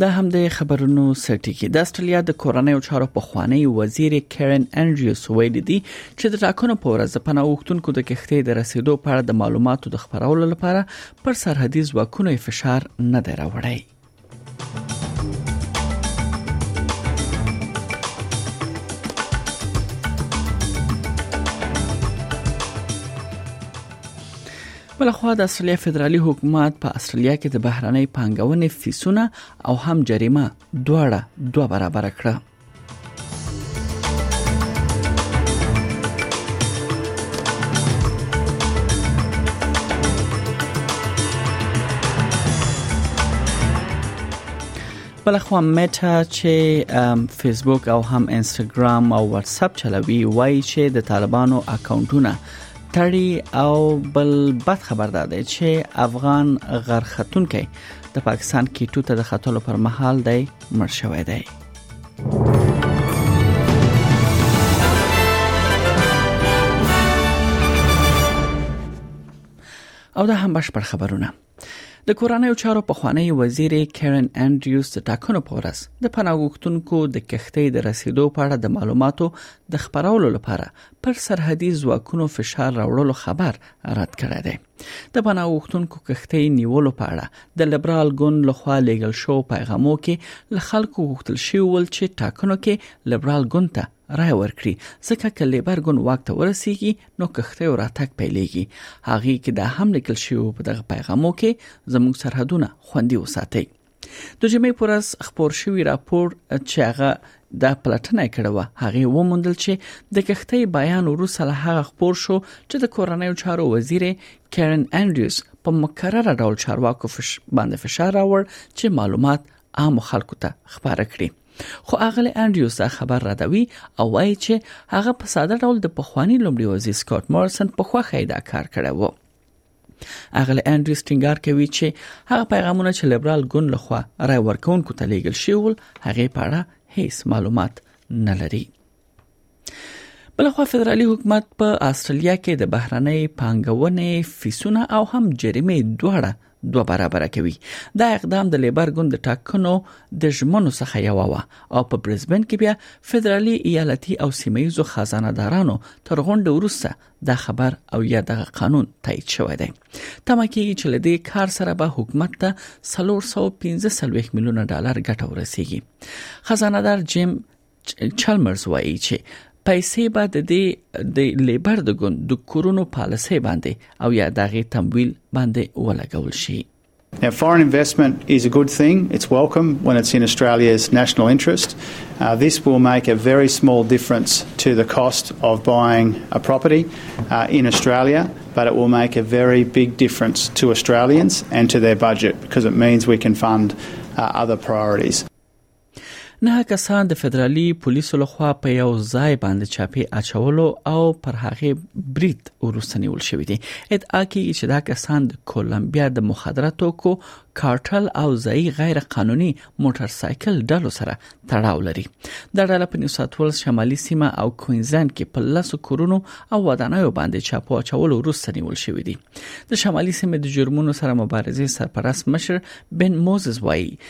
د همدې خبرونو سرټیکی د استرالیا د کورنۍ چارو په خوانی وزیر کیرن انډریوس ویلي دي چې د ټاکنو په ورځ په نوښتونکو د کښتۍ د رسیدو په اړه د معلوماتو د خبرولو لپاره پر سرحدي ځواکونو فشار نه دی راوړی بل خو د استرالیا فدرالي حکومت په استرالیا کې د بهرنۍ پانګونې فیسونه او هم جریمه دواړه دوه برابر کړه بل خو میټا چې فیسبوک او هم انستګرام او واتس اپ چلوي وایي چې د طالبانو اکاونټونه تړي او بل بد خبر ده چې افغان غرختونکو د پاکستان کیټو ته د خطلو پر مهال دی مړ شوی دی او دا هم بشپړ خبرونه د کورنیو چارو په خوانی وزیر کیرن انډریوز د ټاکنو په ورځ د پناهغښتونکو د کښتۍ د رسیدو په اړه د معلوماتو د خبرولو لپاره پر سرحدي ځواکونو فشار راوړلو خبر رد کړی دی د پناه غوښتونکو کښتۍ نیولو په اړه د لیبرال ګوند لخوا لیګل شو پیغامو کې له خلکو غوښتل شوی ول چې ټاکنو کې لیبرال ګوند ته رای ورکړي ځکه چې لیبر ګوند واک ته ورسیږي نو کښتۍ راتګ پیلېږي هغه کې د هم لیکل شوی په دغه پیغامو کې زموږ سرحدونه خوندي وساتئ د جمعې پر ورځ خبر شوی راپور چې هغه د پلټنې کړه و هغه ومندل چې د کښتۍ بیان وروسته له هغه خبر شو چې د کورنۍ چارو وزیر کارن انډریوز په مکرره ډول چارواکو فش باندې فشار راوړ چې معلومات عام خلکو ته خبره کړي خو اغلی انډریوز دا خبر ردوي او وایي چې هغه په ساده ډول د پخوانی لومړي وزیر سکاټ مورسن په خوخه دا کار کړی وو اغلی انډریوز ټینګار کوي چې هغه پیغامونه چې لیبرال ګوند لخوا رای ورکونکو ته لیږل شوی ول هغه په اړه هیڅ معلومات نه لري بلخوا فدرالي حکومت په استرالیا کې د بهرنۍ پانګونې فیسونه او هم جریمې دواړه دوه برابر کوي دا اقدام د لیبر ګوند د ټاکنو د ژمنو څخه یو و او په برزبن کې بیا فدرالي ایالتي او سیمه ییزو خزانه دارانو تر غونډې وروسته دا خبر او یا دغه قانون تایید شوی دی تمه کیږي چې لدې کار سره به حکومت ته 315 میلیونه ډالر ګټه ورسیږي خزانه دار جیم چلمرز وایي چې پیسې به د دې د لیبر د ګوند د کورونو پالیسي باندې او یا دغه تمویل باندې ولګول شي Now, foreign investment is a good thing. It's welcome when it's in Australia's national interest. Uh, this will make a very small difference to the cost of buying a property uh, in Australia, but it will make a very big difference to Australians and to their budget because it means we can fund uh, other priorities. نه کسان د فدرالي پولیسو لخوا په یو ځای باندې چاپی اچولو او پر هغه برید وروسته نیول شوې دي ادعا کوي چې دا کسان د کولمبیا د مخدره توکو کارټل او ځای غیر قانوني موټر سایکل ډلو سره تړاو لري دا ډله په نیوساتول شمالي سیمه او کوینزلند کې په لاسو کورونو او ودانیو باندې چاپو اچولو وروسته نیول شوې دي د شمالي سیمې د جرمونو سره مبارزې سرپرست مشر بن موزز وایي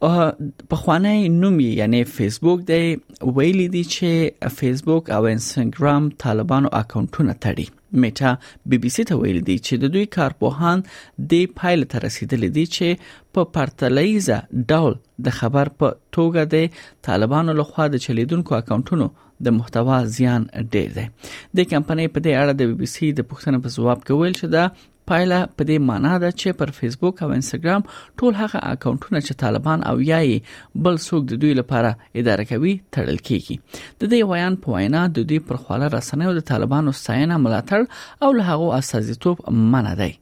په خوانه نوم یې یعنی فیسبوک دی ویل دي چې فیسبوک او انستګرام طالبانو اکاونټونه تړي میټا بي بي سي ته ویل دي چې د دوی کارپوهان د پایل تر رسیدل دي چې په پرتلایزه ډول د خبر په توګه د طالبانو لخوا د چلیدونکو اکاونټونو د محتوا زیان ډیر دی د کمپنۍ په دې اړه د بي بي سي د پښتنو په ځواب کې ویل چې دا پایله په دې معنی ده چې پر فیسبوک او انستګرام ټول هغه اکاونټونه چې طالبان او یای بل څوک د دوی لپاره اداره کوي تړل کیږي د دې ویان په وینا د دوی پر خواله رسنیو د طالبانو ستاینه ملاتړ او له هغه استازیتوب منع دی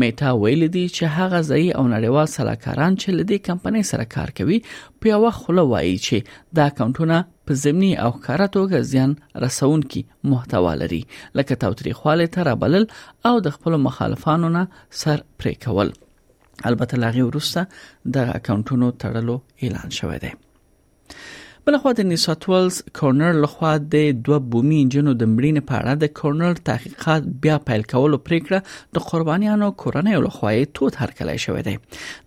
میټا ویل دي چې هغه ځای او نړیوال سلاکاران چې لدی کمپنۍ سره کار کوي په یو خوله وایي چې دا اکاونټونه په ضمني او ښکاره توګه زیان رسونکي محتوا لري لکه تاوتریخواله ته رابلل او د خپل مخالفانو نه سر پرې کول البته لاغي ورسته د اکاونټونو تړلو اعلان شوی دی بلخوا د نیوساتولز کورنر لخوا د دوه بومي انجنونو د مړینې په اړه د کورنر تحقیقات بیا پیل کولو پریکړه د قربانیانو کورنۍ لخوا یې توت هرکلی شوې ده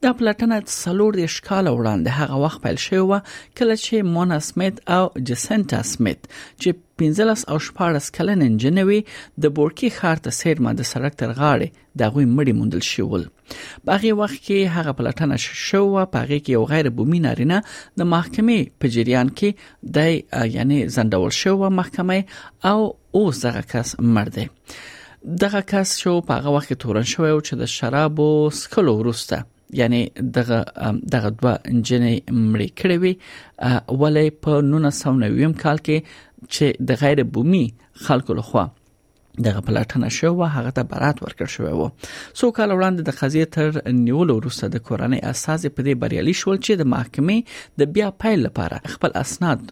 دا پلټنه څلور د ښکال وړاندې هغه وخت پیل شوې و کله چې مونا سمیت او جسنټا سمیت چې 15 او 14 کلن انجنوي د بورکی ښار ته سیرمه د سړک تر غاړې د غوي مړی موندل شول باغې وخت کې هغه پلټنه شو او پاغې کې یو غیر بومي نارینه د محکمې په جریان کې د یعنی زندول شو محکمه او او زغه کس مړ دی دغه کس شو په هغه وخت تورن شو چې د شرابو سکلو ورسته یعنی دغه دغه دوه انجنې مړې کړې وي ولې په 1990 کال کې چې د غیر بومي خلکو لخوا دغه پلاټنه شو او هغه ته برات ورکړ شو وو سو کال وړاندې د قضیه تر نیولو وروسته د کورنۍ اساس په دې بریالي شول چې د محکمې د بیا پیل لپاره خپل اسناد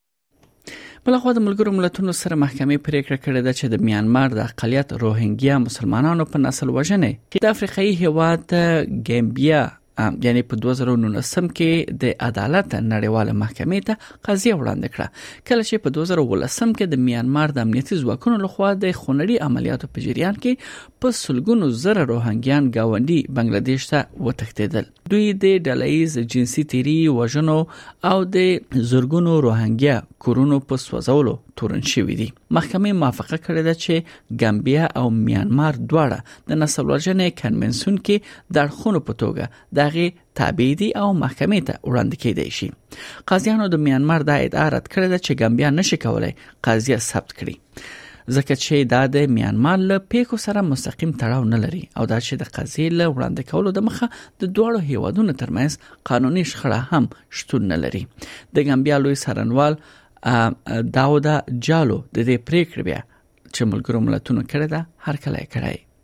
بل خو د ملګرو ملتونو سره محکمې پریکړه کړې ده چې د میانمار د اقلیت روهینګیا مسلمانانو په نسل وژنې کې د افریقایي هیواد ګامبیا یعنی په 2019 کې د عدالت نړیواله محکمې ته قضیه وړاندې کړه کله چې په 2019 کې د میانمار د امنیتي ځواکونو لخوا د خونړي عملیاتو په جریان کې په سلګونو زره روهنګیان گاونډي بنگلاديش ته وتښتیدل دوی د ډله ییز جنسي تیری وژنو او د زورګونو روهنګیا کورونو په سوځولو تورن شوې دي محکمه موافقه کړې ده چې ګامبیا او میانمار دواړه د نسل وژنې کنونسیون کې د اړخونو په توګه دغه تابع دي او محکمې ته وړاندې کېدای شي قاضیانو د میانمار د ادعا رد کړې ده چې ګامبیا نشي کولای قضیه ثبت کړي ځکه چې دا د میانمار له پیښو سره مستقیم تړاو نه لري او دا چې د قضیې له وړاندې کولو د مخه د دواړو هیوادونو ترمنځ قانوني شخړه هم شتون نه لري د ګامبیا لوی سرنوال داودا جالو د دې پریکړې بیا چې ملګرو ملتونو کړې ده هر کله کړی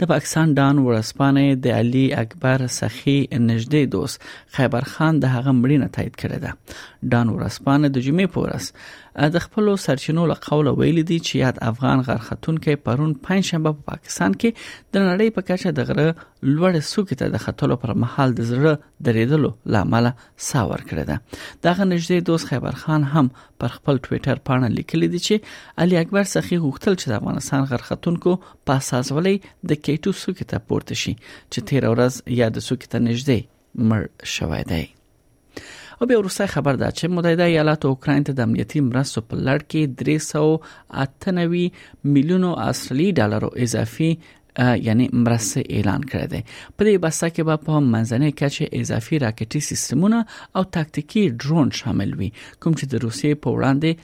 د پاکستان ډان ورسپانه د علي اکبر سخی نږدې دوست خیبر خان د هغه مړینه تایید کړې ده ډان ورسپانه د جمعې په ورځ د خپل سرچینو له قوله ویل دي چې یاد افغان غرختون کې پرون پنځشنبه په پاکستان کې د نړۍ په کچه د غره لوړ سوکې ته د خطلو پر مهال د زړه درېدلو لامل ساور کړی ده دغه نږدې دوست خیبر خان هم پر خپل ټوئیټر پاڼه لیکلی دی چې علي اکبر سخی غوښتل چې د افغانستان غرختونکو په اساسولې د کېټو سوکې ته پورته شي چې تیر ورځ یا د سوکې ته نږدې مړ شوی دی او بیا وروسته خبر ده چې متحده ایالات اوکراین ته د امنیتي مرستو په لړ کې 398 میلیونو استرالی ډالرو اضافي یعنی مرسته اعلان کړې ده په دې بسته کې به په منځنۍ کچه اضافي راکټي سیستمونه او تاکتیکی ډرون شامل وي کوم چې د روسیې په وړاندې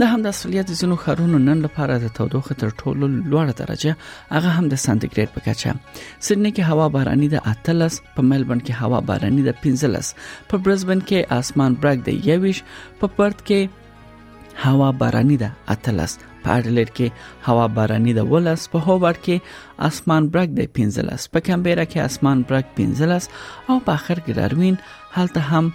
د همدا سولیه د زینو خارونو نن لپاره د تودوخه تر ټولو لوړه درجه هغه هم د سانتیګریډ په کچه سیدنی کې هوا باراني د 13 په ملبورن کې هوا باراني د 15 په برزبن کې اسمان برګ د 21 په پرت کې هوا باراني ده 13 په اډلېټ کې هوا باراني ده ولس په هوبر کې اسمان برګ دی 15 په کمبيرا کې اسمان برګ 15 او په اخر کې داروین هلته هم